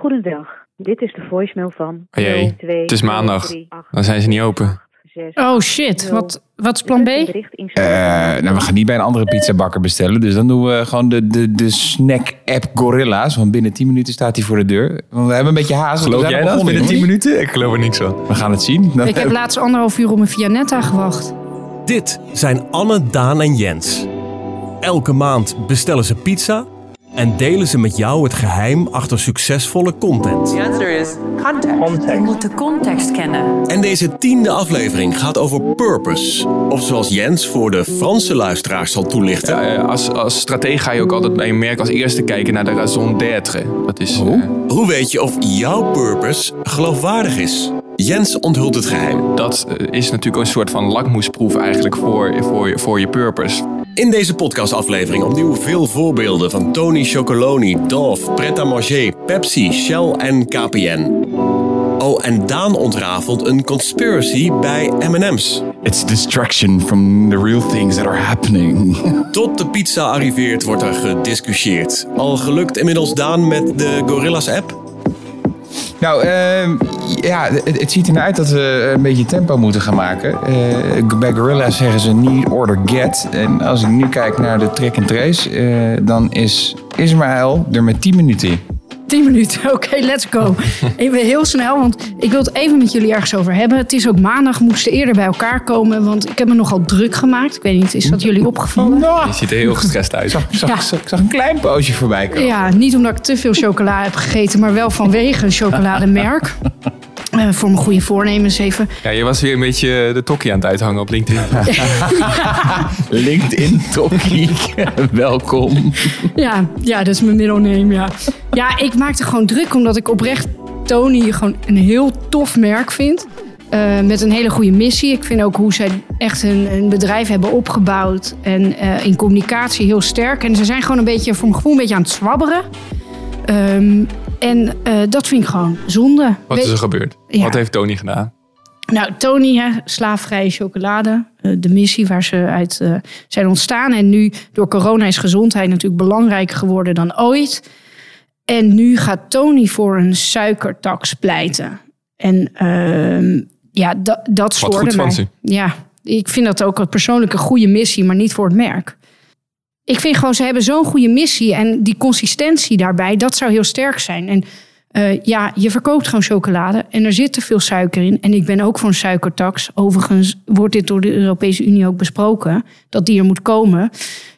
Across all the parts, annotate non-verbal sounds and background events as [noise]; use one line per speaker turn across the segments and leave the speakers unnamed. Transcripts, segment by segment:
Goedendag, dit is de voicemail van
Oh jee,
02
het is maandag.
03
Dan zijn ze niet open.
Oh shit, wat, wat is plan B?
Eh, nou, we gaan niet bij een andere pizzabakker bestellen. Dus dan doen we gewoon de, de, de snack-app Gorilla's. Want binnen 10 minuten staat hij voor de deur. Want we hebben een beetje haast.
Geloof jij dat
begonnen,
binnen 10
jongens.
minuten? Ik geloof er niks van.
We gaan het zien. Dan-
Ik heb laatst anderhalf uur op mijn Vianetta gewacht.
Dit zijn Anne, Daan en Jens. Elke maand bestellen ze pizza en delen ze met jou het geheim achter succesvolle content.
The answer is context.
Je moet de context kennen.
En deze tiende aflevering gaat over purpose. Of zoals Jens voor de Franse luisteraars zal toelichten.
Ja, eh, als, als stratege ga je ook altijd bij een merk als eerste kijken naar de raison d'être. Dat is... eh,
Hoe weet je of jouw purpose geloofwaardig is? Jens onthult het geheim.
dat eh, is natuurlijk een soort van lakmoesproef eigenlijk voor, voor, voor je purpose.
In deze podcastaflevering opnieuw veel voorbeelden van Tony Chocoloni, Dove, Pret à Manger, Pepsi, Shell en KPN. Oh, en Daan ontrafelt een conspiracy bij M&M's.
It's distraction from the real things that are happening. [laughs]
Tot de pizza arriveert wordt er gediscussieerd. Al gelukt inmiddels Daan met de Gorillas app?
Nou, ehm, ja, het, het ziet ernaar uit dat we een beetje tempo moeten gaan maken. Eh, bij Gorilla's zeggen ze need, order, get. En als ik nu kijk naar de track and trace, eh, dan is Ismaël er met 10 minuten in.
10 minuten, [laughs] oké, let's go. [laughs] Even heel snel, want ik wil het even met jullie ergens over hebben. Het is ook maandag, we moesten eerder bij elkaar komen, want ik heb me nogal druk gemaakt. Ik weet niet, is dat jullie opgevallen?
Nou,
Je ziet er heel gestrest uit.
ik zag, ik zag-
Ja.
ik zag- ik zag een klein poosje voorbij komen.
Ja, niet omdat ik te veel chocola heb gegeten, maar wel vanwege een [laughs] chocolademerk. Eh, voor mijn goede voornemens even.
Ja, je was weer een beetje de tokkie aan het uithangen op LinkedIn. [laughs]
LinkedIn Tokkie, [laughs] welkom.
Ja, ja, dat is mijn middelneem, ja. Ja, ik maakte gewoon druk omdat ik oprecht Tony gewoon een heel tof merk vind. Eh, met een hele goede missie. Ik vind ook hoe zij echt een, een bedrijf hebben opgebouwd. En eh, in communicatie heel sterk. En ze zijn gewoon een beetje, voor mijn gevoel, een beetje aan het zwabberen. Ehm, en eh, dat vind ik gewoon zonde.
Wat is er gebeurd?
Ja.
Wat heeft Tony gedaan?
nou, Tony, hè, slaafvrije chocolade. eh, de missie waar ze uit eh, zijn ontstaan. En nu, door corona, is gezondheid natuurlijk belangrijker geworden dan ooit. En nu gaat Tony voor een suikertax pleiten. En ehm, ja, da, dat stoorde
goed van
mij.
ze.
Ja, ik vind dat ook een persoonlijke goede missie, maar niet voor het merk. Ik vind gewoon, ze hebben zo'n goede missie. En die consistentie daarbij, dat zou heel sterk zijn. En eh, ja, je verkoopt gewoon chocolade en er zit te veel suiker in. En ik ben ook voor een suikertax. Overigens wordt dit door de Europese Unie ook besproken, dat die er moet komen.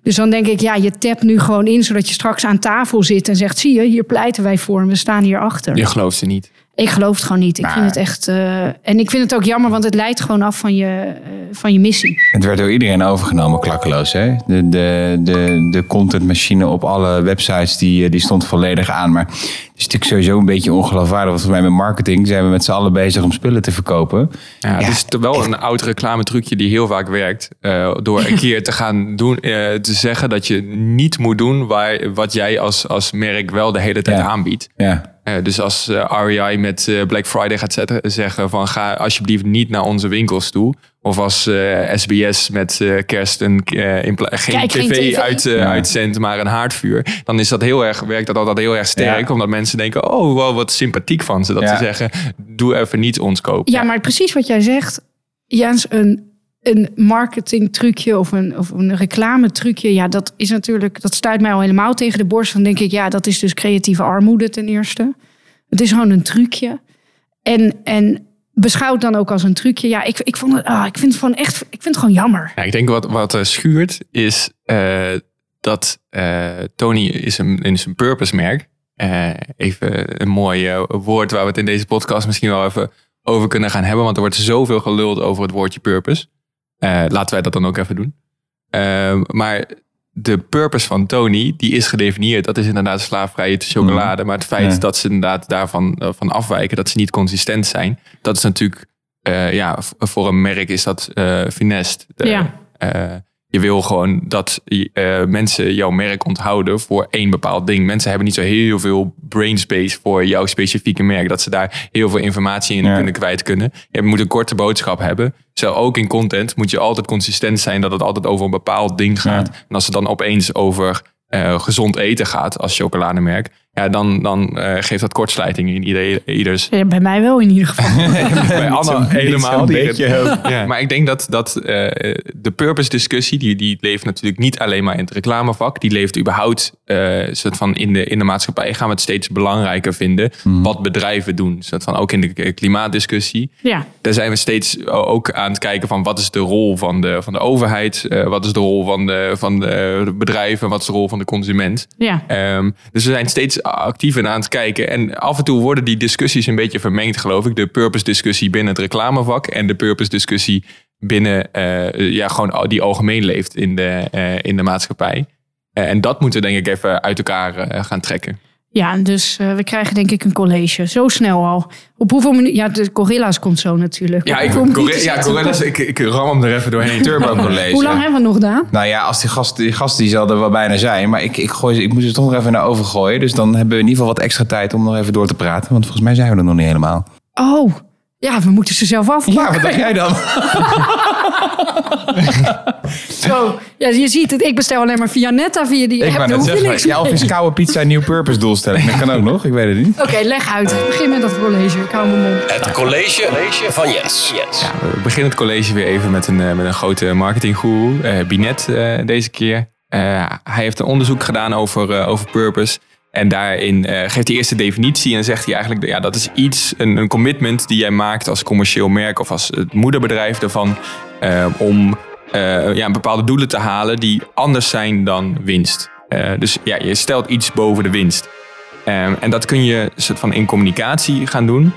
Dus dan denk ik, ja, je tapt nu gewoon in, zodat je straks aan tafel zit en zegt, zie je, hier pleiten wij voor en we staan hier achter.
Je gelooft ze niet.
Ik geloof het gewoon niet. Ik vind het echt. eh, en ik vind het ook jammer, want het leidt gewoon af van je, eh, van je missie.
Het werd door iedereen overgenomen, klakkeloos. Hè? De, de, de, de contentmachine op alle websites die, eh, die stond volledig aan. Maar het is natuurlijk sowieso een beetje ongeloofwaardig. Want volgens mij met marketing zijn we met z'n allen bezig om spullen te verkopen.
Ja, het is toch wel een oud reclametrucje die heel vaak werkt. eh, door een [laughs] keer te gaan doen, eh, te zeggen dat je niet moet doen waar, wat jij als, als merk wel de hele tijd
Ja.
aanbiedt.
Ja.
Eh, dus als eh, REI met eh, Black Friday gaat zetten, zeggen van ga alsjeblieft niet naar onze winkels toe. Of als eh, SBS met eh, kerst een, eh, geen
Kijk,
tv,
geen TV.
Uit,
Ja.
uitzendt, maar een haardvuur. Dan is dat heel erg, werkt dat altijd heel erg sterk.
Ja.
Omdat mensen denken, oh wow, wat sympathiek van ze. Dat
Ja.
ze zeggen, doe even niet ons kopen.
Ja, maar precies wat jij zegt, Jens, een, een marketing trucje of een, of een reclame trucje. Ja, dat is natuurlijk, dat stuit mij al helemaal tegen de borst. Dan denk ik, ja, dat is dus creatieve armoede ten eerste. Het is gewoon een trucje. En, en beschouwd dan ook als een trucje. Ja, ik, ik, vond het, ah, ik vind het gewoon echt, ik vind het gewoon jammer.
Ja, ik denk wat, wat eh, schuurt is eh, dat eh, Tony is een, is een purpose merk. Even een mooi woord waar we het in deze podcast misschien wel even over kunnen gaan hebben. Want er wordt zoveel geluld over het woordje purpose. Eh, laten wij dat dan ook even doen. Eh, maar de purpose van Tony, die is gedefinieerd. Dat is inderdaad slaafvrije chocolade. Maar het feit
Ja.
dat ze inderdaad daarvan eh, van afwijken, dat ze niet consistent zijn, dat is natuurlijk, eh, ja, voor een merk is dat eh finest.
Ja.
Je wil gewoon dat eh, mensen jouw merk onthouden voor één bepaald ding. Mensen hebben niet zo heel veel brain space voor jouw specifieke merk. Dat ze daar heel veel informatie in
Ja.
kunnen kwijt kunnen. Je moet een korte boodschap hebben. Zo ook in content moet je altijd consistent zijn dat het altijd over een bepaald ding gaat.
Ja.
En als het dan opeens over eh, gezond eten gaat als chocolademerk. Ja, dan, dan eh, geeft dat kortsluiting in ieder, ieders.
Ja, bij mij wel in ieder geval. [laughs]
Bij Anna helemaal
beetje.
Ja. [laughs] Maar ik denk dat, dat eh, de purpose discussie, die, die leeft natuurlijk niet alleen maar in het reclamevak. Die leeft überhaupt eh, soort van in, de, in de maatschappij. Gaan we het steeds belangrijker vinden wat bedrijven doen. Soort van ook in de klimaatdiscussie.
Ja,
Daar zijn we steeds ook aan het kijken van wat is de rol van de, van de overheid. eh, wat is de rol van de, van de bedrijven. Wat is de rol van de consument.
ja.
Ehm, dus we zijn steeds actiever aan het kijken. En af en toe worden die discussies een beetje vermengd, geloof ik. De purpose discussie binnen het reclamevak en de purpose discussie binnen, eh, ja, gewoon die algemeen leeft in de, eh, in de maatschappij. Eh, en dat moeten we denk ik even uit elkaar gaan trekken.
Ja, dus eh, we krijgen denk ik een college. Zo snel al. Op hoeveel minuten? Ja, de Gorilla's komt zo natuurlijk.
Ja, ik, ja? Gorillas, ik, ik ram hem er even doorheen.
Turbo [laughs] College.
Hoe lang hebben we nog, Daan?
Nou ja, als die gast, die gast die zal er wel bijna zijn. Maar ik, ik, gooi, ze- ik moet ze toch nog even naar overgooien. Dus dan hebben we in ieder geval wat extra tijd om nog even door te praten. Want volgens mij zijn we er nog niet helemaal.
Oh, ja, we moeten ze zelf afpakken.
Ja, wat dacht jij dan? [laughs]
Zo, ja, je ziet het. Ik bestel alleen maar via Netta, via die
Ik
app. Daar
net
hoef je
zeggen,
niks
ja, of is koude pizza een nieuw purpose doelstelling? Dat kan ook nog, ik weet het niet.
Oké, leg uit. Begin met dat college. Ik hou mijn mond.
Het college van Jens.
Ja, we beginnen het college weer even met een, eh, met een grote marketinggoeroe, eh Binet eh, deze keer. Eh, hij heeft een onderzoek gedaan over, eh, over purpose. En daarin eh, geeft hij eerst de definitie en zegt hij eigenlijk... ja, dat is iets, een, een commitment die jij maakt als commercieel merk... of als het moederbedrijf ervan eh, om eh, ja, bepaalde doelen te halen... die anders zijn dan winst. Eh, dus ja, je stelt iets boven de winst. Ehm, en dat kun je soort van in communicatie gaan doen.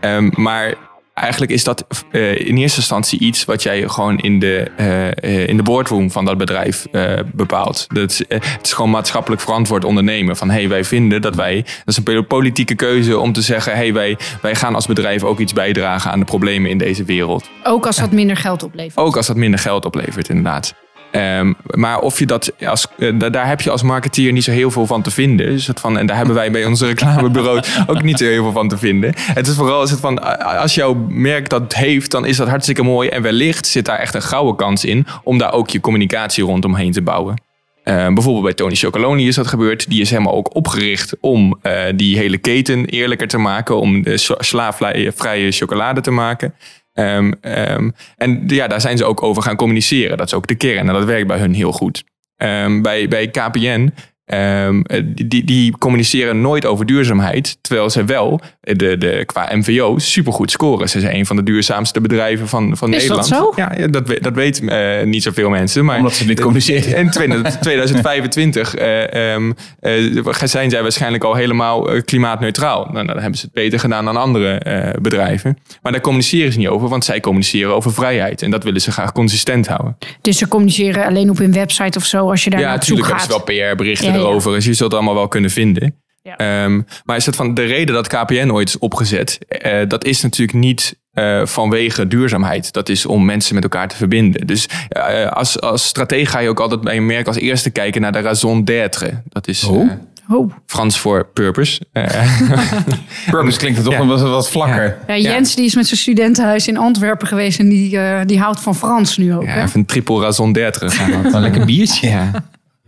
Ehm, maar eigenlijk is dat eh, in eerste instantie iets wat jij gewoon in de, eh, eh, in de boardroom van dat bedrijf bepaalt. Dat is, het is gewoon maatschappelijk verantwoord ondernemen. Van hey, wij vinden dat wij. Dat is een po- politieke keuze om te zeggen: hey, wij, wij gaan als bedrijf ook iets bijdragen aan de problemen in deze wereld.
Ook als dat minder geld oplevert.
Ook als dat minder geld oplevert, inderdaad. Ehm, maar of je dat als, eh, da- daar heb je als marketeer niet zo heel veel van te vinden. Dus het van, en daar hebben wij bij onze reclamebureau [laughs] ook niet zo heel veel van te vinden. Het is vooral is het van, als jouw merk dat heeft, dan is dat hartstikke mooi. En wellicht zit daar echt een gouden kans in om daar ook je communicatie rondomheen te bouwen. Eh, bijvoorbeeld bij Tony Chocoloni is dat gebeurd. Die is helemaal ook opgericht om eh, die hele keten eerlijker te maken. Om de sla- slaafvrije chocolade te maken. Ehm, ehm, en ja, daar zijn ze ook over gaan communiceren. Dat is ook de kern en dat werkt bij hun heel goed. Ehm, bij, bij KPN, ehm, eh, die, die, communiceren nooit over duurzaamheid. Terwijl ze wel de, de, qua MVO supergoed scoren. Ze zijn een van de duurzaamste bedrijven van, van
Is dat
Nederland.
zo?
Ja, ja, dat, dat weten eh, niet zoveel mensen. Maar
Omdat ze niet communiceren.
in 2000 2025 eh, ehm, eh, zijn zij waarschijnlijk al helemaal klimaatneutraal. Nou, dan hebben ze het beter gedaan dan andere eh, bedrijven. Maar daar communiceren ze niet over, want zij communiceren over vrijheid. En dat willen ze graag consistent houden.
Dus ze communiceren alleen op hun website of zo als je daar
ja,
naar op zoek
natuurlijk hebben
gaat.
ze wel PR-berichten
Ja, ja.
erover. Dus je zult het allemaal wel kunnen vinden.
Ja.
Ehm, maar is het van de reden dat KPN ooit is opgezet? eh, dat is natuurlijk niet eh, vanwege duurzaamheid. Dat is om mensen met elkaar te verbinden. Dus eh, als, als stratege ga je ook altijd bij een merk als eerste kijken naar de raison d'être. Dat is
Oh.
eh,
Oh.
Frans voor purpose. [laughs]
Purpose klinkt er toch
Ja.
wat, wat vlakker.
Ja, Jens die is met zijn studentenhuis in Antwerpen geweest en die, eh, die houdt van Frans nu ook.
ja,
hè?
even een triple raison d'être.
Een lekker biertje.
Ja.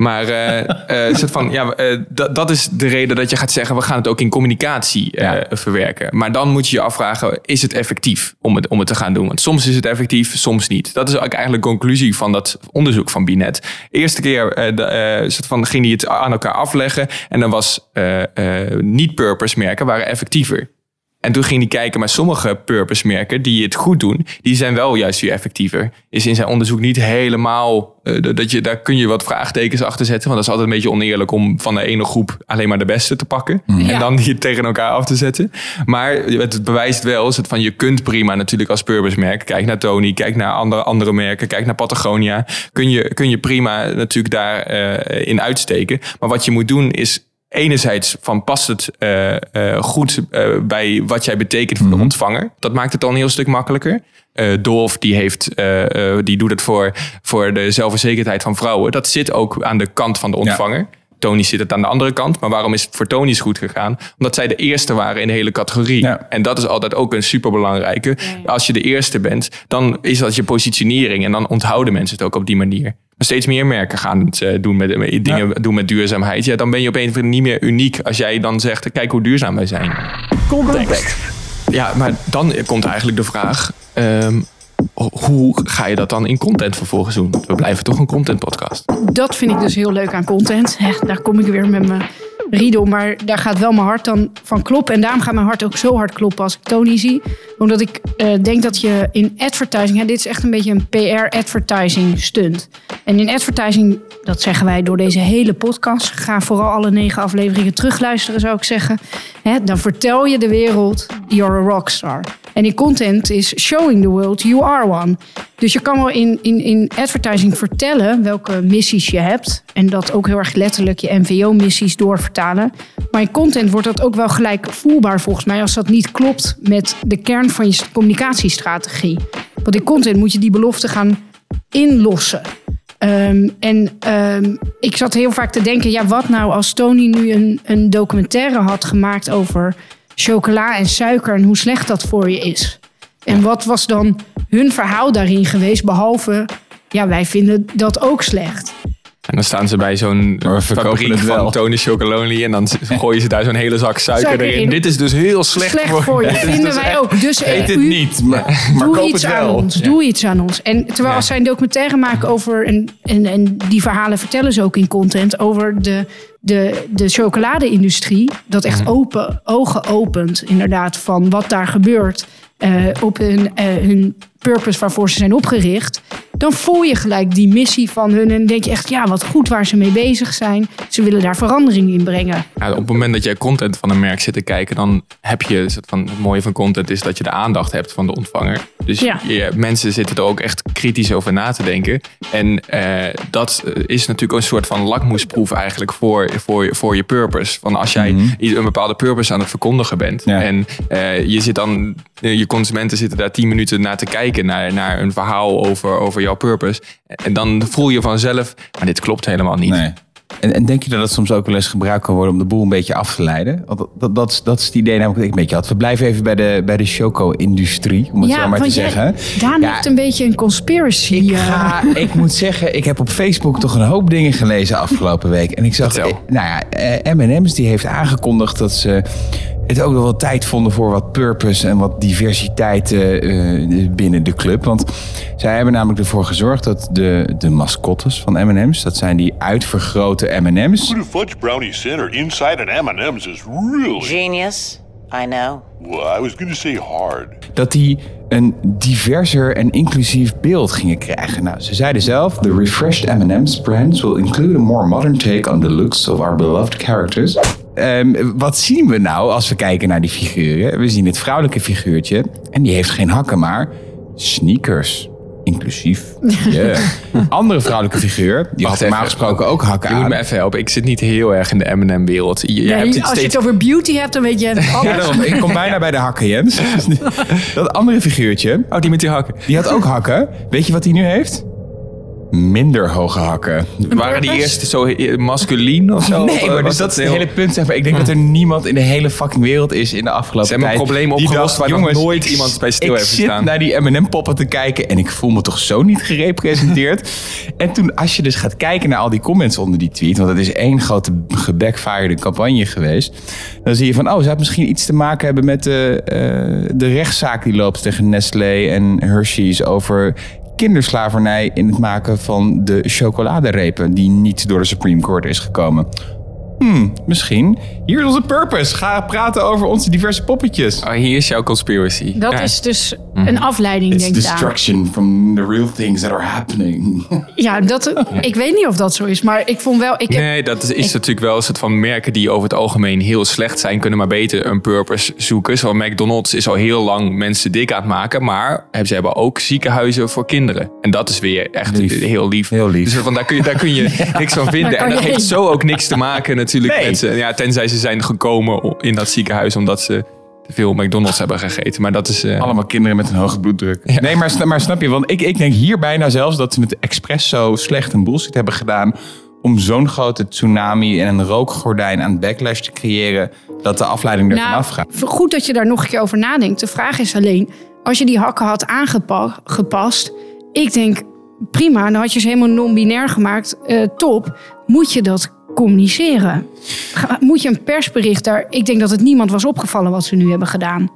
Maar eh, eh, soort van, ja, eh, dat, is de reden dat je gaat zeggen... we gaan het ook in communicatie
Ja.
verwerken. Maar dan moet je je afvragen, is het effectief om het, om het te gaan doen? Want soms is het effectief, soms niet. Dat is ook eigenlijk de conclusie van dat onderzoek van Binet. Eerste keer de, soort van, ging hij het aan elkaar afleggen... en dan was niet-purpose merken waren effectiever. En toen ging hij kijken, maar sommige purpose merken die het goed doen, die zijn wel juist weer effectiever. Is in zijn onderzoek niet helemaal, eh, dat je, daar kun je wat vraagtekens achter zetten. Want dat is altijd een beetje oneerlijk om van de ene groep alleen maar de beste te pakken. En
Ja.
dan die tegen elkaar af te zetten. Maar het bewijst wel, is het van je kunt prima natuurlijk als purpose merk. Kijk naar Tony, kijk naar andere, andere merken, kijk naar Patagonia. Kun je, kun je prima natuurlijk daarin in uitsteken. Maar wat je moet doen is enerzijds van past het eh, eh, goed eh, bij wat jij betekent voor de ontvanger. Dat maakt het al een heel stuk makkelijker. Eh Dolf die heeft, eh, eh, die doet het voor, voor de zelfverzekerdheid van vrouwen. Dat zit ook aan de kant van de ontvanger. Tony zit het aan de andere kant. Maar waarom is het voor Tony's goed gegaan? Omdat zij de eerste waren in de hele categorie.
Ja.
En dat is altijd ook een superbelangrijke. Als je de eerste bent, dan is dat je positionering. En dan onthouden mensen het ook op die manier. Steeds meer merken gaan het eh, doen met, met dingen doen met duurzaamheid. Ja, dan ben je op een of andere manier niet meer uniek als jij dan zegt, kijk hoe duurzaam wij zijn.
Context.
Ja, maar dan komt eigenlijk de vraag, ehm, hoe ga je dat dan in content vervolgens doen? We blijven toch een content podcast.
Dat vind ik dus heel leuk aan content. Daar kom ik weer met mijn riedel, maar daar gaat wel mijn hart dan van kloppen. En daarom gaat mijn hart ook zo hard kloppen als ik Tony zie. Omdat ik eh, denk dat je in advertising, hè, dit is echt een beetje een PR-advertising stunt. En in advertising, dat zeggen wij door deze hele podcast, ga vooral alle negen afleveringen terugluisteren, zou ik zeggen. Hè, dan vertel je de wereld, you're a rockstar. En in content is showing the world you are one. Dus je kan wel in, in, in advertising vertellen welke missies je hebt. En dat ook heel erg letterlijk je MVO-missies doorvertalen. Maar in content wordt dat ook wel gelijk voelbaar volgens mij. Als dat niet klopt met de kern van je communicatiestrategie. Want in content moet je die belofte gaan inlossen. Ehm, en ehm, ik zat heel vaak te denken, ja, wat nou als Tony nu een, een documentaire had gemaakt over chocola en suiker en hoe slecht dat voor je is. En wat was dan hun verhaal daarin geweest, behalve, ja, wij vinden dat ook slecht.
En dan staan ze bij zo'n
Maar we verkopen
fabriek
het wel.
van Tony Chocolonely en dan [laughs] gooien ze daar zo'n hele zak suiker,
Suiker
erin.
in.
Dit is dus heel slecht,
Slecht voor je,
Dit is
vinden
dus
wij
echt-
ook. Dus
Eet het
u-
niet, maar, maar
doe
koop
iets
het
aan
wel.
ons. Doe iets aan ons. En terwijl
Ja.
als zij een documentaire maken over, en, en, en die verhalen vertellen ze ook in content, over de, de, de chocolade-industrie, dat echt open, ogen opent inderdaad van wat daar gebeurt eh, op hun, eh, hun purpose waarvoor ze zijn opgericht. Dan voel je gelijk die missie van hun en denk je echt, ja, wat goed waar ze mee bezig zijn. Ze willen daar verandering in brengen.
Ja, op het moment dat jij content van een merk zit te kijken, dan heb je een soort van het mooie van content is dat je de aandacht hebt van de ontvanger. Dus
Ja.
je, mensen zitten er ook echt kritisch over na te denken. En eh, dat is natuurlijk een soort van lakmoesproef eigenlijk voor, voor, voor je purpose. Van als jij iets- een bepaalde purpose aan het verkondigen bent.
Ja.
En eh, je zit dan, je consumenten zitten daar tien minuten naar te kijken, naar, naar een verhaal over, over jouw purpose. En dan voel je vanzelf, maar dit klopt helemaal niet.
Nee. En, en denk je dat het soms ook wel eens gebruikt kan worden om de boel een beetje af te leiden? Want dat, dat, dat, is, dat is het idee namelijk dat ik een beetje had. We blijven even bij de, bij de choco-industrie, om het zo maar te
jij-
zeggen.
Daan
Ja,
heeft een beetje een conspiracy.
Ik,
eh,
ga, ik moet zeggen, ik heb op Facebook toch een hoop dingen gelezen afgelopen week. En ik zag, eh, nou ja, eh, M&M's die heeft aangekondigd dat ze het ook nog wel tijd vonden voor wat purpose en wat diversiteit eh, eh, binnen de club. Want zij hebben namelijk ervoor gezorgd dat de, de mascottes van M&M's, dat zijn die uitvergrote M&M's.
Put a fudge brownie center inside an M&M's is really...
Genius. I know.
Well, I was going to say hard.
dat die een diverser en inclusief beeld gingen krijgen. Nou, ze zeiden zelf: The refreshed M&M's brands will include a more modern take on the looks of our beloved characters. Ehm, wat zien we nou als we kijken naar die figuren? We zien het vrouwelijke figuurtje en die heeft geen hakken, maar sneakers. Inclusief. [laughs] Yeah. Andere vrouwelijke figuur, die had normaal gesproken ook hakken
Je moet
aan.
me even helpen. Ik zit niet heel erg in de M&M-wereld. Je, je
Nee,
hebt het
als je
steeds...
het over beauty hebt, dan weet je alles.
Ja, daarom. Ik kom bijna [laughs] bij de hakken, Jens. [laughs] Dat andere figuurtje,
Oh, die met die hakken.
Die had ook hakken. Weet je wat hij nu heeft? Minder hoge hakken.
Waren die eerst zo masculien of zo? [laughs]
Nee, maar dus dat is het hele punt. Zeg maar. Ik denk dat er niemand in de hele fucking wereld is in de afgelopen
Ze hebben een
tijd...
probleem opgelost waar
jongens,
nooit
ik-
iemand bij stil
ik
heeft
zit
gestaan.
naar die M&M-poppen te kijken en ik voel me toch zo niet gerepresenteerd. [laughs] en toen, als je dus gaat kijken naar al die comments onder die tweet... want het is één grote gebackfired campagne geweest... dan zie je van, oh, zou het misschien iets te maken hebben met de, eh, de rechtszaak die loopt tegen Nestlé en Hershey's over kinderslavernij in het maken van de chocoladerepen die niet door de Supreme Court is gekomen. Hmm, misschien. Hier is onze purpose. Ga praten over onze diverse poppetjes.
Oh, hier is jouw conspiracy.
Dat
Ja.
is dus een afleiding,
It's
denk ik. Daan.
destruction from the real things that are happening. [laughs]
Ja, dat, ik weet niet of dat zo is, maar ik vond wel... Ik heb,
Nee, dat is, is natuurlijk wel een soort van merken die over het algemeen heel slecht zijn, kunnen maar beter een purpose zoeken. Zoals McDonald's is al heel lang mensen dik aan het maken, maar ze hebben ook ziekenhuizen voor kinderen. En dat is weer echt
Lief.
heel lief.
Heel lief.
Dus van, daar, kun je, daar kun je [laughs] niks van vinden.
Daar kan
En dat
je
heeft
heen.
zo ook niks te maken natuurlijk
Nee.
ze. Ja, tenzij ze zijn gekomen in dat ziekenhuis omdat ze te veel McDonald's hebben gegeten. Maar dat is... eh,
Allemaal kinderen met een hoge bloeddruk. Nee, maar, maar snap je? Want ik, ik denk hier bijna zelfs dat ze met de expres zo slecht een bullshit hebben gedaan... om zo'n grote tsunami en een rookgordijn aan backlash te creëren... dat de afleiding ervan
nou,
afgaat.
goed dat je daar nog een keer over nadenkt. De vraag is alleen, als je die hakken had aangepast... Ik denk, prima, dan had je ze helemaal non-binair gemaakt. Eh, top. Moet je dat communiceren? Moet je een persbericht daar... Ik denk dat het niemand was opgevallen wat ze nu hebben gedaan.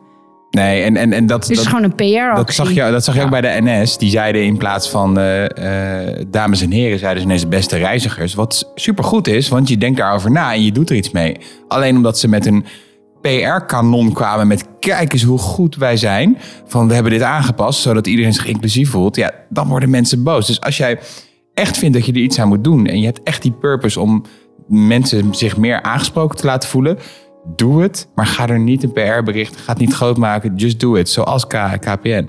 Nee, en, en, en dat,
Dus het is
dat,
gewoon een PR-actie.
dat zag je, dat zag je ook bij de NS. Die zeiden in plaats van eh, eh, dames en heren, zeiden ze ineens beste reizigers. Wat supergoed is, want je denkt daarover na en je doet er iets mee. Alleen omdat ze met een PR-kanon kwamen met kijk eens hoe goed wij zijn. Van we hebben dit aangepast, zodat iedereen zich inclusief voelt. Ja, dan worden mensen boos. Dus als jij echt vindt dat je er iets aan moet doen en je hebt echt die purpose om mensen zich meer aangesproken te laten voelen, doe het. Maar ga er niet een PR-bericht, ga het niet groot maken. Just do it, zoals K- KPN.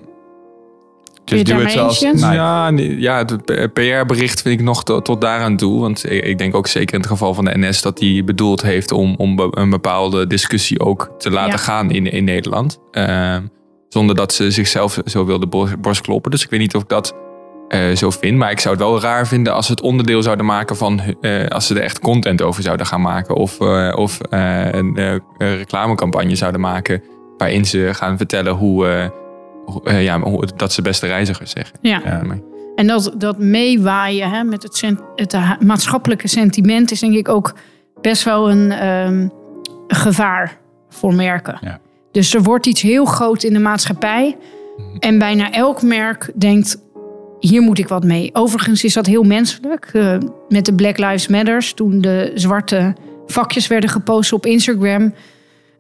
daarmee eens, Jens?
Nou,
Ja, ja, het PR-bericht vind ik nog tot, tot daaraan toe. Want ik, denk ook zeker in het geval van de NS dat die bedoeld heeft om, om een bepaalde discussie ook te laten
Ja.
gaan in, in Nederland. Ehm, zonder dat ze zichzelf zo wilde bor- borst kloppen. Dus ik weet niet of ik dat eh, zo vind. Maar ik zou het wel raar vinden als ze het onderdeel zouden maken van eh, als ze er echt content over zouden gaan maken. Of, eh, of eh, een eh, reclamecampagne zouden maken. Waarin ze gaan vertellen hoe, eh, eh, ja, hoe, dat ze beste reizigers zeggen.
Ja.
Ja.
En dat, dat meewaaien hè, met het, sen- het ha- maatschappelijke sentiment is denk ik ook best wel een ehm, gevaar voor merken.
Ja.
Dus er wordt iets heel groot in de maatschappij. En bijna elk merk denkt, hier moet ik wat mee. Overigens is dat heel menselijk. Eh, met de Black Lives Matters, toen de zwarte vakjes werden gepost op Instagram...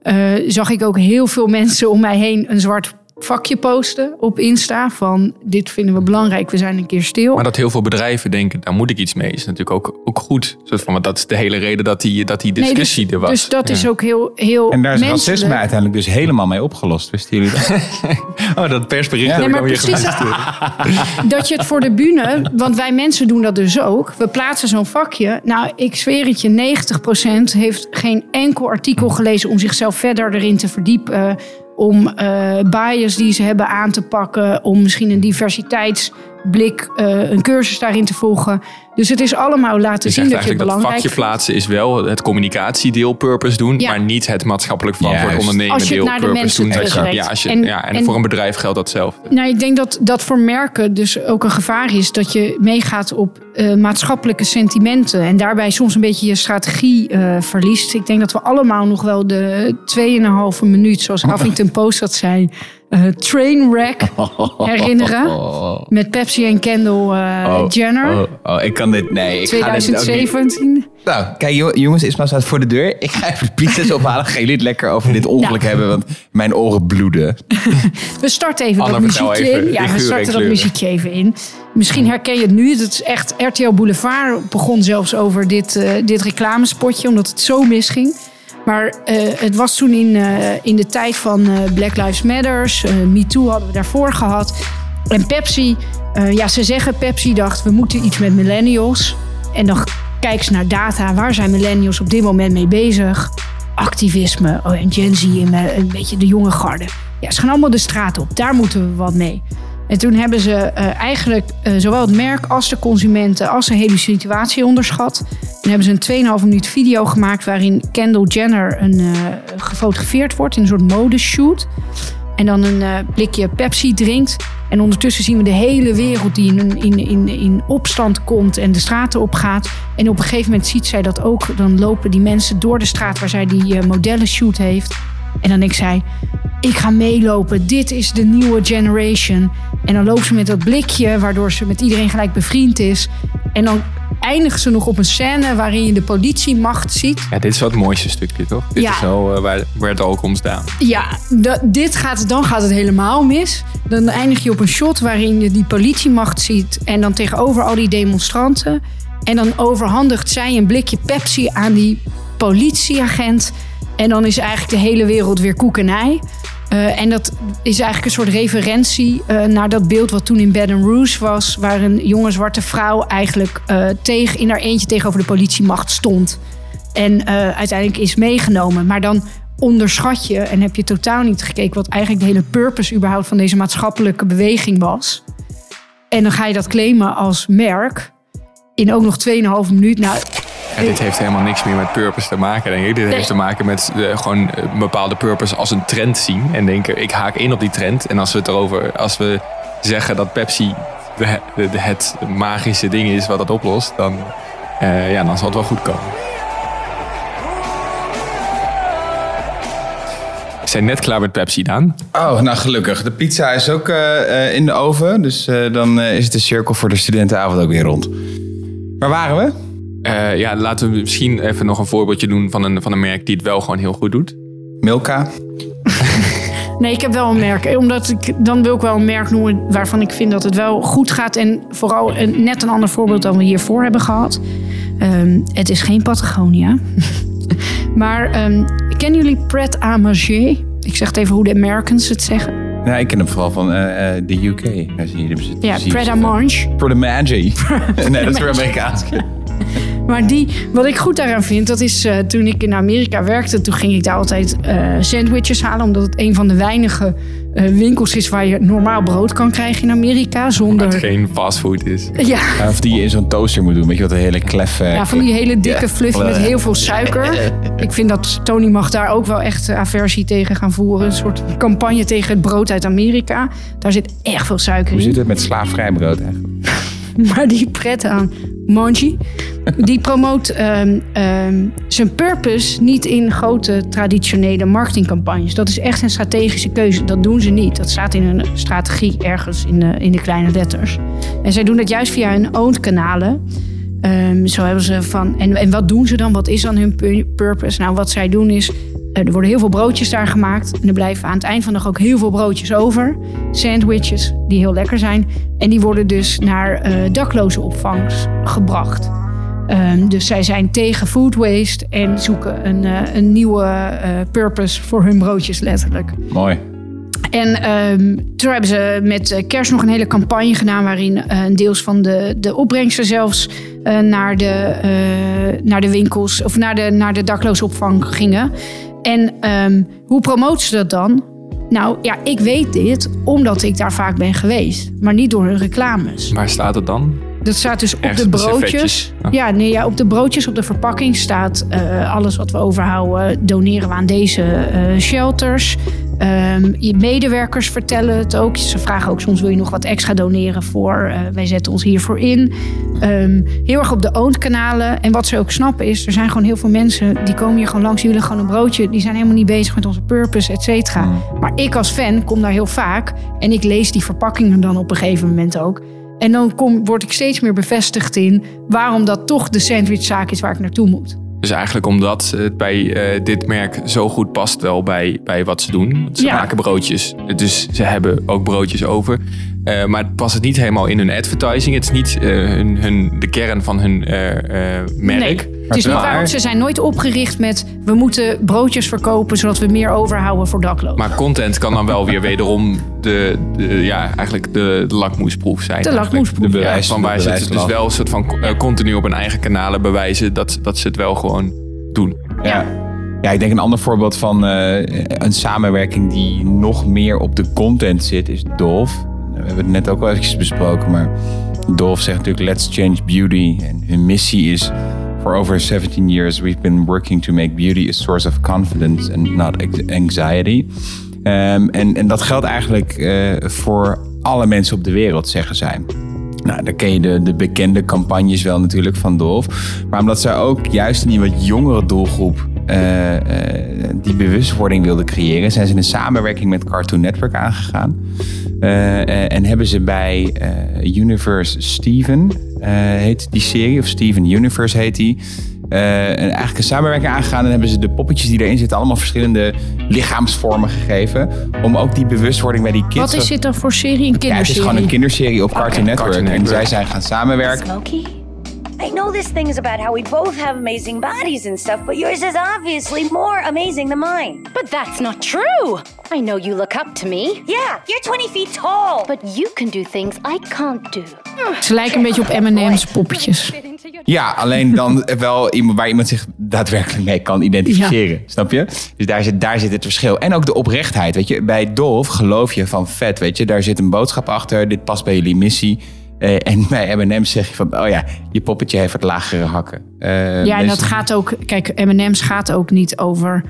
eh, zag ik ook heel veel mensen om mij heen een zwart vakje posten op Insta. Van dit vinden we belangrijk, we zijn een keer stil.
Maar dat heel veel bedrijven denken, daar moet ik iets mee, is natuurlijk ook, ook goed. Soort van, want dat is de hele reden dat die, dat die
Nee, dus-
discussie er was.
Dus dat is ook heel, heel
En daar is
menselijk.
racisme uiteindelijk dus helemaal mee opgelost. Wisten jullie dat? [laughs]
Oh, dat persbericht
Ja.
heb
Nee,
ik
maar
dan weer
precies
geluisterd.
dat je het voor de bühne, want wij mensen doen dat dus ook. We plaatsen zo'n vakje. Nou, ik zweer het je, 90% heeft geen enkel artikel gelezen om zichzelf verder erin te verdiepen. Om eh bias die ze hebben aan te pakken. Om misschien een diversiteitsblik, eh, een cursus daarin te volgen. Dus het is allemaal laten
Je
zien dat je het
eigenlijk dat
belangrijk
vakje plaatsen is wel het communicatiedeel purpose doen,
Ja.
maar niet het maatschappelijk verantwoord
Juist.
ondernemen
Als je het
deel
naar de
purpose
mensen
doen. Dat. Ja, als je,
En-
ja, en,
en-
voor een bedrijf geldt datzelfde.
Nou, ik denk dat dat voor merken dus ook een gevaar is dat je meegaat op eh, maatschappelijke sentimenten en daarbij soms een beetje je strategie eh, verliest. Ik denk dat we allemaal nog wel de 2,5 minuut, zoals [laughs] Huffington Post dat zei, eh trainwreck [laughs] herinneren. Met Pepsi en Kendall eh, Jenner.
Oh, oh, ik kan dit. Nee, ik ga dit ook niet.
2017.
Nou, kijk jo- jongens, Isma staat voor de deur. Ik ga even de pizza's [laughs] ophalen. Gaan jullie het lekker over dit ongeluk
Ja.
hebben? Want mijn oren bloeden. [laughs]
We starten even dat muziekje
even
in. Ja, we starten dat muziekje even in. Misschien herken je het nu. Het is echt RTL Boulevard begon zelfs over dit, eh, dit reclamespotje, omdat het zo misging. Maar eh, het was toen in, eh, in de tijd van eh, Black Lives Matters. eh MeToo hadden we daarvoor gehad. En Pepsi, ja, ze zeggen Pepsi dacht, we moeten iets met millennials. En dan kijk ze naar data. Waar zijn millennials op dit moment mee bezig? Activisme oh, en Gen Z en een beetje de jonge garde. Ja, ze gaan allemaal de straat op. Daar moeten we wat mee. En toen hebben ze eigenlijk zowel het merk als de consumenten als de hele situatie onderschat. En hebben ze een 2,5 minuut video gemaakt waarin Kendall Jenner een, eh, gefotografeerd wordt in een soort modeshoot. En dan een eh, blikje Pepsi drinkt. En ondertussen zien we de hele wereld die in, in, in, in opstand komt en de straten op gaat. En op een gegeven moment ziet zij dat ook. Dan lopen die mensen door de straat waar zij die eh, modellenshoot heeft. En dan denkt zij, ik ga meelopen. Dit is de nieuwe generation. En dan loopt ze met dat blikje, waardoor ze met iedereen gelijk bevriend is. En dan eindigt ze nog op een scène waarin je de politiemacht ziet.
Ja, dit is wel het mooiste stukje, toch? Dit
Ja.
is wel eh, waar, waar het ook om staat.
Ja, dit gaat, dan gaat het helemaal mis. Dan eindig je op een shot waarin je die politiemacht ziet. En dan tegenover al die demonstranten. En dan overhandigt zij een blikje Pepsi aan die politieagent. En dan is eigenlijk de hele wereld weer koek en ei. Eh, en dat is eigenlijk een soort referentie eh, naar dat beeld wat toen in Baton Rouge was. Waar een jonge zwarte vrouw eigenlijk eh, tegen, in haar eentje tegenover de politiemacht stond. En uiteindelijk is meegenomen. Maar dan onderschat je en heb je totaal niet gekeken wat eigenlijk de hele purpose überhaupt van deze maatschappelijke beweging was. En dan ga je dat claimen als merk. In ook nog 2,5 minuut. Nou,
Ja, dit heeft helemaal niks meer met purpose te maken, denk ik. Dit
Nee.
heeft te maken met eh, gewoon een bepaalde purpose als een trend zien. En denken, ik haak in op die trend. En als we het erover, als we zeggen dat Pepsi de, de- het magische ding is wat dat oplost, dan, eh, ja, dan zal het wel goed komen. We zijn net klaar met Pepsi, Daan.
Oh, nou gelukkig. De pizza is ook eh, eh, in de oven. Dus eh, dan eh, is de cirkel voor de studentenavond ook weer rond. Waar waren we?
Eh, ja, laten we misschien even nog een voorbeeldje doen van een, van een merk die het wel gewoon heel goed doet.
Milka. [laughs]
Nee, ik heb wel een merk. Omdat ik, dan wil ik wel een merk noemen waarvan ik vind dat het wel goed gaat. En vooral een, net een ander voorbeeld dan we hiervoor hebben gehad. Ehm, het is geen Patagonia. [laughs] maar ehm, kennen jullie Pret à Manger? Ik zeg het even hoe de Americans het zeggen.
Nou, ik ken hem vooral van eh, eh, de UK. Zitten.
Ja, Pret à. Manger.
Pret à Manger. [laughs] nee, dat is weer Amerikaans.
Maar die, wat ik goed daaraan vind, dat is eh, toen ik in Amerika werkte, toen ging ik daar altijd eh, sandwiches halen, omdat het een van de weinige eh, winkels is waar je normaal brood kan krijgen in Amerika zonder.
het geen fastfood is.
Ja,
Ja, Of die je in zo'n toaster moet doen. Weet je wat, een hele kleffe...
ja, van die hele dikke fluffy met heel veel suiker. Ik vind dat Tony mag daar ook wel echt aversie tegen gaan voeren. Een soort campagne tegen het brood uit Amerika. Daar zit echt veel suiker
Hoe
in.
zit het met slaafvrij brood eigenlijk? [laughs]
Maar die pret aan Monji, die promoot ehm, ehm, zijn purpose niet in grote traditionele marketingcampagnes. Dat is echt een strategische keuze. Dat doen ze niet. Dat staat in een strategie ergens in de, in de kleine letters. En zij doen dat juist via hun owned kanalen. Ehm, zo hebben ze van. En, en wat doen ze dan? Wat is dan hun pu- purpose? Nou, wat zij doen is. Er worden heel veel broodjes daar gemaakt. En er blijven aan het eind van de dag ook heel veel broodjes over. Sandwiches, die heel lekker zijn. En die worden dus naar eh dakloze gebracht. Ehm, dus zij zijn tegen food waste en zoeken een, eh, een nieuwe eh, purpose voor hun broodjes letterlijk.
Mooi.
En ehm, toen hebben ze met kerst nog een hele campagne gedaan... waarin een deels van de, de opbrengsten zelfs naar, de, naar de winkels... of naar de, naar de dakloze opvang gingen. En ehm, hoe promoten ze dat dan? Nou ja, ik weet dit omdat ik daar vaak ben geweest. Maar niet door hun reclames.
Waar staat het dan?
Dat staat dus op
Ergens
de broodjes.
Ah.
Ja, nee, ja, op de broodjes, op de verpakking staat eh, alles wat we overhouden. Doneren we aan deze eh, shelters. Ehm, je medewerkers vertellen het ook. Ze vragen ook soms wil je nog wat extra doneren voor. eh, wij zetten ons hiervoor in. Ehm, heel erg op de owned kanalen. En wat ze ook snappen is, er zijn gewoon heel veel mensen die komen hier gewoon langs. Die willen gewoon een broodje. Die zijn helemaal niet bezig met onze purpose, et cetera. Maar ik als fan kom daar heel vaak. En ik lees die verpakkingen dan op een gegeven moment ook. En dan kom, word ik steeds meer bevestigd in waarom dat toch de sandwichzaak is waar ik naartoe moet.
Dus eigenlijk omdat het bij eh, dit merk zo goed past wel bij, bij wat ze doen. Ze
Ja.
maken broodjes, dus ze hebben ook broodjes over. Eh, maar het past het niet helemaal in hun advertising. Het is niet eh, hun, hun, de kern van hun eh, eh, merk.
Nee, het is niet waar. Ze zijn nooit opgericht met we moeten broodjes verkopen zodat we meer overhouden voor daklozen.
Maar content kan dan wel weer wederom de, de, ja, eigenlijk de, de lakmoesproef zijn.
De lakmoesproef,
De
ja.
van waar ze het dus wel een soort van continu op hun eigen kanalen bewijzen dat, dat ze het wel gewoon doen.
Ja. Ja, ik denk een ander voorbeeld van eh, een samenwerking die nog meer op de content zit, is Dolf. We hebben het net ook wel eventjes besproken, maar Dolf zegt natuurlijk let's change beauty. En hun missie is for over 17 years we've been working to make beauty a source of confidence and not anxiety. Ehm, en, en dat geldt eigenlijk eh, voor alle mensen op de wereld, zeggen zij. Nou, dan ken je de, de bekende campagnes wel natuurlijk van Dolf. Maar omdat zij ook juist in die wat jongere doelgroep eh, eh, die bewustwording wilden creëren, zijn ze een samenwerking met Cartoon Network aangegaan. Eh, eh, en hebben ze bij eh, Universe Steven, eh, heet die serie, of Steven Universe heet die. eh, en eigenlijk een samenwerking aangegaan en hebben ze de poppetjes die erin zitten allemaal verschillende lichaamsvormen gegeven. Om ook die bewustwording bij die kids.
Wat is dit dan voor serie? Een
Ja, het
kinderserie?
is gewoon een kinderserie op Cartoon Network.
Cartoon
En zij zijn gaan samenwerken.
Smokey? I know this thing is about how we both have amazing bodies and stuff, but yours is obviously more amazing than mine.
But that's not true. I know you look up to me,
Yeah, you're 20 feet tall.
but you can do things I can't do.
Ze lijken een beetje op M&M's poppetjes.
Ja, alleen dan [laughs] wel iemand waar iemand zich daadwerkelijk mee kan identificeren. Snap je? Dus daar zit, daar zit het verschil. En ook de oprechtheid. Weet je, bij Dolf geloof je van vet. Weet je, daar zit een boodschap achter. Dit past bij jullie missie. Eh, en bij M&M's zeg je van, oh ja, je poppetje heeft wat lagere hakken. Eh,
Ja, en
dus-
dat gaat ook... Kijk, M&M's gaat ook niet over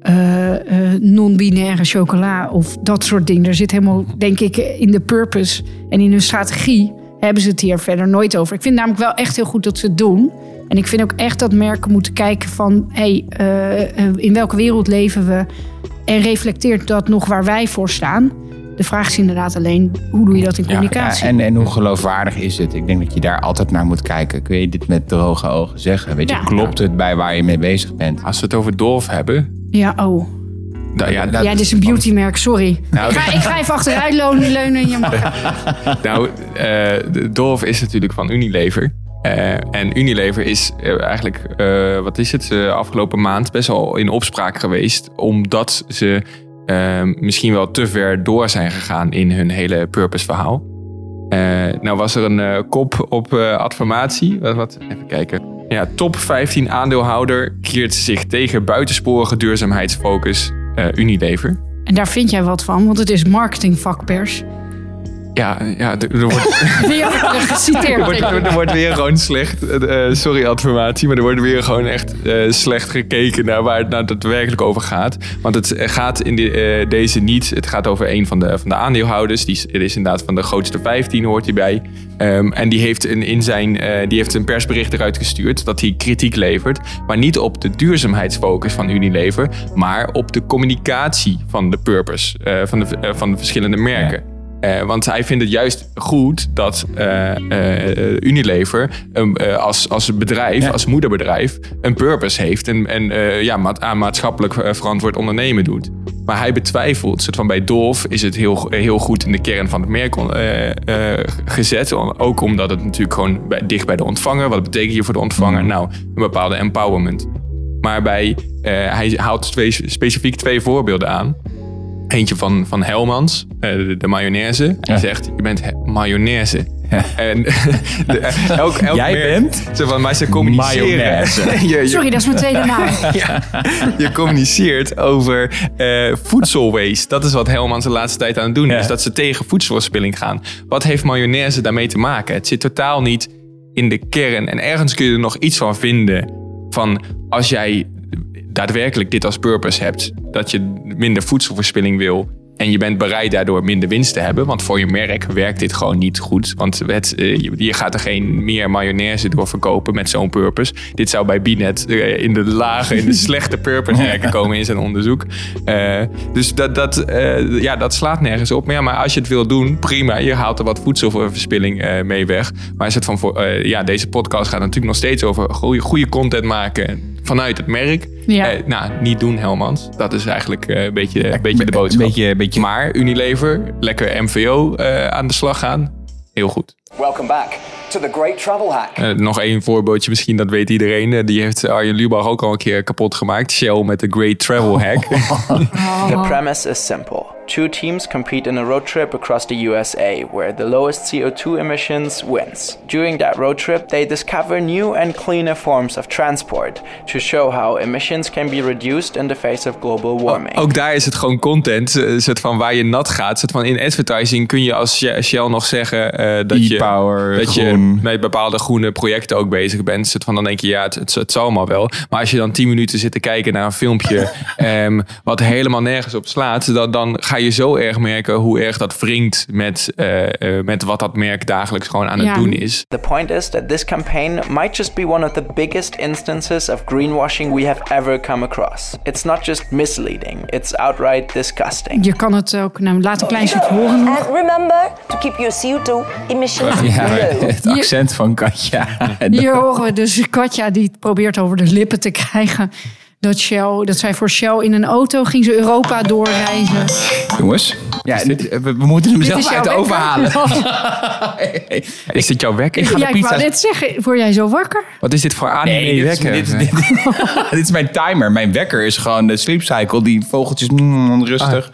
eh, non-binaire chocola of dat soort dingen. Er zit helemaal, denk ik, in de purpose en in hun strategie... hebben ze het hier verder nooit over. Ik vind namelijk wel echt heel goed dat ze het doen. En ik vind ook echt dat merken moeten kijken van... hey, in welke wereld leven we? En reflecteert dat nog waar wij voor staan? De vraag is inderdaad alleen, hoe doe je dat in communicatie?
Ja, en, en hoe geloofwaardig is het? Ik denk dat je daar altijd naar moet kijken. Kun je dit met droge ogen zeggen? Weet je,
Ja.
klopt het bij waar je mee bezig bent?
Als we het over Dolf hebben.
Ja, oh.
Nou, ja,
Ja, dit is een beautymerk, sorry.
Nou,
ik, ga, ik ga even achteruit leunen. leunen je mag. [laughs]
Nou, eh, de Dolf is natuurlijk van Unilever. Eh, en Unilever is eh, eigenlijk, eh, wat is het, afgelopen maand best wel in opspraak geweest. Omdat ze eh, misschien wel te ver door zijn gegaan in hun hele purpose verhaal. Eh, nou was er een eh, kop op eh adformatie. Wat, wat, even kijken. Ja, top 15 aandeelhouder keert zich tegen buitensporige duurzaamheidsfocus Unilever.
En daar vind jij wat van, want het is marketingvakpers.
Ja, ja er, er wordt... [laughs]
Weer geciteerd.
Er wordt, er wordt weer gewoon slecht, eh, sorry adformatie, maar er wordt weer gewoon echt eh, slecht gekeken naar waar het nou daadwerkelijk over gaat. Want het gaat in de, eh, deze niet, het gaat over een van de, van de aandeelhouders. Die is, het is inderdaad van de grootste 15 hoort hij bij. Ehm, en die heeft, een, in zijn, eh, die heeft een persbericht eruit gestuurd dat hij kritiek levert. Maar niet op de duurzaamheidsfocus van Unilever, maar op de communicatie van de purpose, eh, van, de, eh, van de verschillende merken. Eh, want hij vindt het juist goed dat eh, eh, Unilever een, eh, als, als bedrijf, als moederbedrijf, een purpose heeft en, en ja, aan maatschappelijk verantwoord ondernemen doet. Maar hij betwijfelt, soort van bij Dolf is het heel, heel goed in de kern van het merk gezet. Ook omdat het natuurlijk gewoon bij, dicht bij de ontvanger. Wat betekent hier voor de ontvanger? Nou, een bepaalde empowerment. Maar bij, hij haalt twee, specifiek twee voorbeelden aan. Eentje van, van Helmans, eh, de, de mayonaise. Hij zegt, je bent mayonaise. En [laughs] de, elk, elk
Jij
merk-
bent
Zo van, maar ze communiceren. [laughs] Je- je-
Sorry, dat is mijn tweede naam. [laughs]
ja, je communiceert over eh voedselwaste. Dat is wat Helmans de laatste tijd aan het doen is. Dat ze tegen voedselverspilling gaan. Wat heeft mayonaise daarmee te maken? Het zit totaal niet in de kern. En ergens kun je er nog iets van vinden. Van als jij daadwerkelijk dit als purpose hebt. Dat je minder voedselverspilling wil. En je bent bereid daardoor minder winst te hebben. Want voor je merk werkt dit gewoon niet goed. Want het, eh, je, gaat er geen meer mayonaise door verkopen met zo'n purpose. Dit zou bij Binet eh, in de lage, in de [laughs] slechte purpose merken komen in zijn onderzoek. Eh, dus dat, dat, ja, dat slaat nergens op. Maar, ja, maar als je het wil doen, prima. Je haalt er wat voedselverspilling mee weg. Maar is het van voor, ja, deze podcast gaat natuurlijk nog steeds over goede, goede content maken vanuit het merk.
Ja.
Eh, nou, niet doen Helmans. Dat is eigenlijk eh, een beetje, een beetje de boodschap.
Beetje, beetje...
Maar Unilever, lekker MVO eh, aan de slag gaan. Heel goed.
Welcome back to the Great Travel Hack.
Nog één voorbeeldje, misschien dat weet iedereen. Die heeft Arjen Lubach ook al een keer kapot gemaakt. Shell met de Great Travel Hack. [laughs]
The premise is simple. Two teams compete in a road trip across the USA where the lowest CO2 emissions wins. During that road trip, they discover new and cleaner forms of transport to show how emissions can be reduced in the face of global warming.
Ook daar is het gewoon content, eh, soort van waar je nat gaat. Soort van in advertising kun je als She- Shell nog zeggen eh, dat, je, dat je met bepaalde groene projecten ook bezig bent. Soort van dan denk je, ja, het, het, het zal allemaal wel. Maar als je dan tien minuten zit te kijken naar een filmpje [laughs] ehm, wat helemaal nergens op slaat, dan, dan ga je zo erg merken hoe erg dat wringt met, eh, eh, met wat dat merk dagelijks gewoon aan het
Ja.
doen is.
The point is that this campaign might just be one of the biggest instances of greenwashing we have ever come across. It's not just misleading, it's outright disgusting.
Je kan het ook, nou, laat een klein stukje horen.
And remember to keep your CO2 emissions
Ja,
low.
het accent van Katja.
Hier horen we dus Katja die probeert over de lippen te krijgen. Dat, Shell, dat zij voor Shell in een auto ging ze Europa doorreizen.
Jongens, ja, dit- we, we moeten hem
Dit
zelf uit de oven halen. [laughs]
Is dit jouw wekker?
Ik ga de
Ja, ik wou net zeggen, word jij zo wakker?
Wat is dit voor anime
Nee, dit, is-
wekker?
dit, dit, [laughs] dit is mijn timer. Mijn wekker is gewoon de sleep cycle. Die vogeltjes mm, rustig.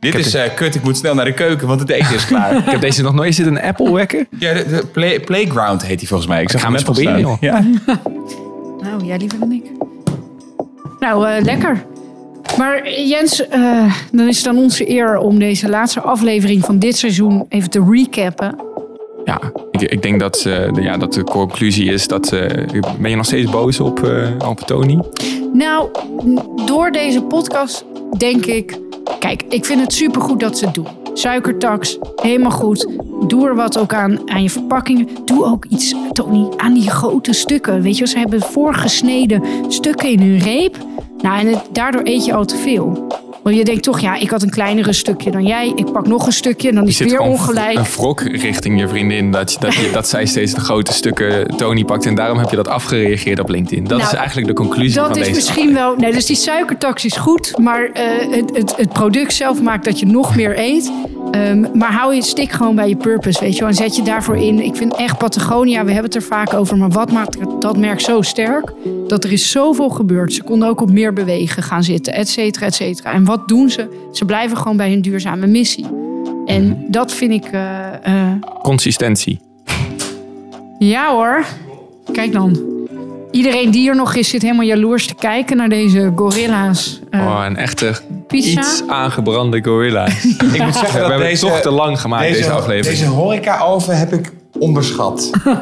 Dit
heb
is eh, kut, ik moet snel naar de keuken, want het eten is [laughs] klaar.
Ik heb deze nog nooit. Is dit een Apple wekker?
ja, de, de play- Playground heet die volgens mij. Ik, zag
ga
hem
eens proberen.
Ja.
Nou, jij liever dan ik. Nou, eh, lekker. Maar Jens, eh, dan is het dan onze eer om deze laatste aflevering van dit seizoen even te recappen.
Ja, ik, ik denk dat, eh, de, ja, dat de conclusie is dat... ben je nog steeds boos op, op Tony?
Nou, door deze podcast denk ik... Kijk, ik vind het supergoed dat ze het doen. Suikertax, helemaal goed. doe er wat ook aan, aan je verpakkingen. Doe ook iets, Tony, aan die grote stukken. Weet je, ze hebben voorgesneden stukken in hun reep. Nou, en daardoor eet je al te veel. Want je denkt toch, ja, ik had een kleinere stukje dan jij. Ik pak nog een stukje, dan is het weer ongelijk.
Een wrok richting je vriendin dat, dat, dat zij steeds de grote stukken Tony pakt. En daarom heb je dat afgereageerd op LinkedIn. Dat
Nou,
is eigenlijk de conclusie van
Dat
deze
is misschien wel. Nee, dus die suikertax is goed, maar eh, het, het, het product zelf maakt dat je nog meer eet. Ehm, maar hou je stik gewoon bij je purpose, weet je wel. En zet je daarvoor in. Ik vind echt Patagonia, we hebben het er vaak over. Maar wat maakt dat merk zo sterk? Dat er is zoveel gebeurd. Ze konden ook op meer bewegen gaan zitten, et cetera, et cetera. En wat doen ze? Ze blijven gewoon bij hun duurzame missie. En dat vind ik... eh, eh,
Consistentie.
ja hoor. Kijk dan. Iedereen die er nog is, zit helemaal jaloers te kijken naar deze gorilla's. Eh,
Oh, een echte
Pizza?
iets aangebrande gorilla. [laughs]
Ik moet zeggen
we
dat
hebben
deze,
het toch te lang gemaakt, deze, aflevering.
Deze horeca-oven heb ik onderschat. [laughs]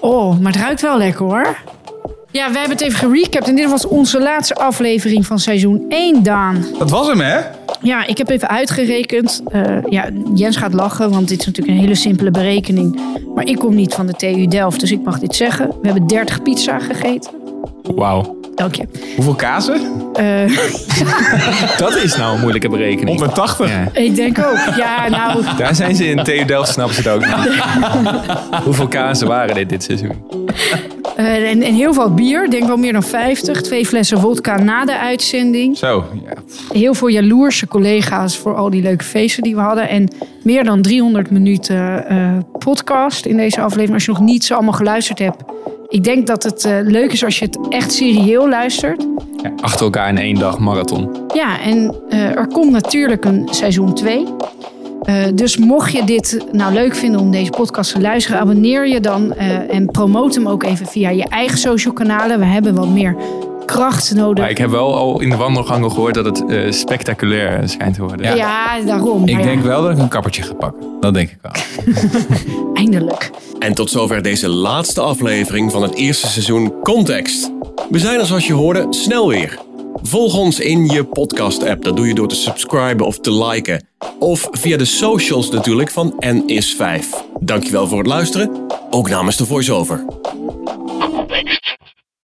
Oh, maar het ruikt wel lekker hoor. Ja, we hebben het even gerecapt. En dit was onze laatste aflevering van seizoen 1, Daan.
Dat was hem, hè?
Ja, ik heb even uitgerekend. Eh, ja, Jens gaat lachen, want dit is natuurlijk een hele simpele berekening. Maar ik kom niet van de TU Delft, dus ik mag dit zeggen. We hebben 30 pizza gegeten.
Wauw.
Dank je.
Hoeveel kazen?
Eh, [laughs]
Dat is nou een moeilijke berekening.
180.
Ja.
ik denk ook. Ja, nou,
Daar zijn ze in TU Delft, snappen ze het ook niet. [laughs] Hoeveel kazen waren dit dit seizoen? [laughs]
eh, en, en heel veel bier. Denk wel meer dan 50. Twee flessen vodka na de uitzending.
Zo, ja.
heel veel jaloerse collega's voor al die leuke feesten die we hadden. En meer dan 300 minuten eh, podcast in deze aflevering. Als je nog niet zo allemaal geluisterd hebt. Ik denk dat het eh, leuk is als je het echt serieel luistert.
Ja, achter elkaar in één dag marathon.
Ja, en er komt natuurlijk een seizoen 2. Eh, dus mocht je dit nou leuk vinden om deze podcast te luisteren, abonneer je dan eh, en promote hem ook even via je eigen social kanalen. We hebben wat meer kracht nodig.
Maar ik heb wel al in de wandelgangen gehoord dat het eh, spectaculair schijnt te worden.
ja. daarom.
Ik denk
ja,
wel dat ik een kappertje ga pakken. Dat denk ik wel. [laughs]
Eindelijk.
En tot zover deze laatste aflevering van het eerste seizoen Context. We zijn er zoals je hoorde snel weer. Volg ons in je podcast-app. Dat doe je door te subscriben of te liken. Of via de socials natuurlijk van N is 5. Dankjewel voor het luisteren, ook namens de voice-over.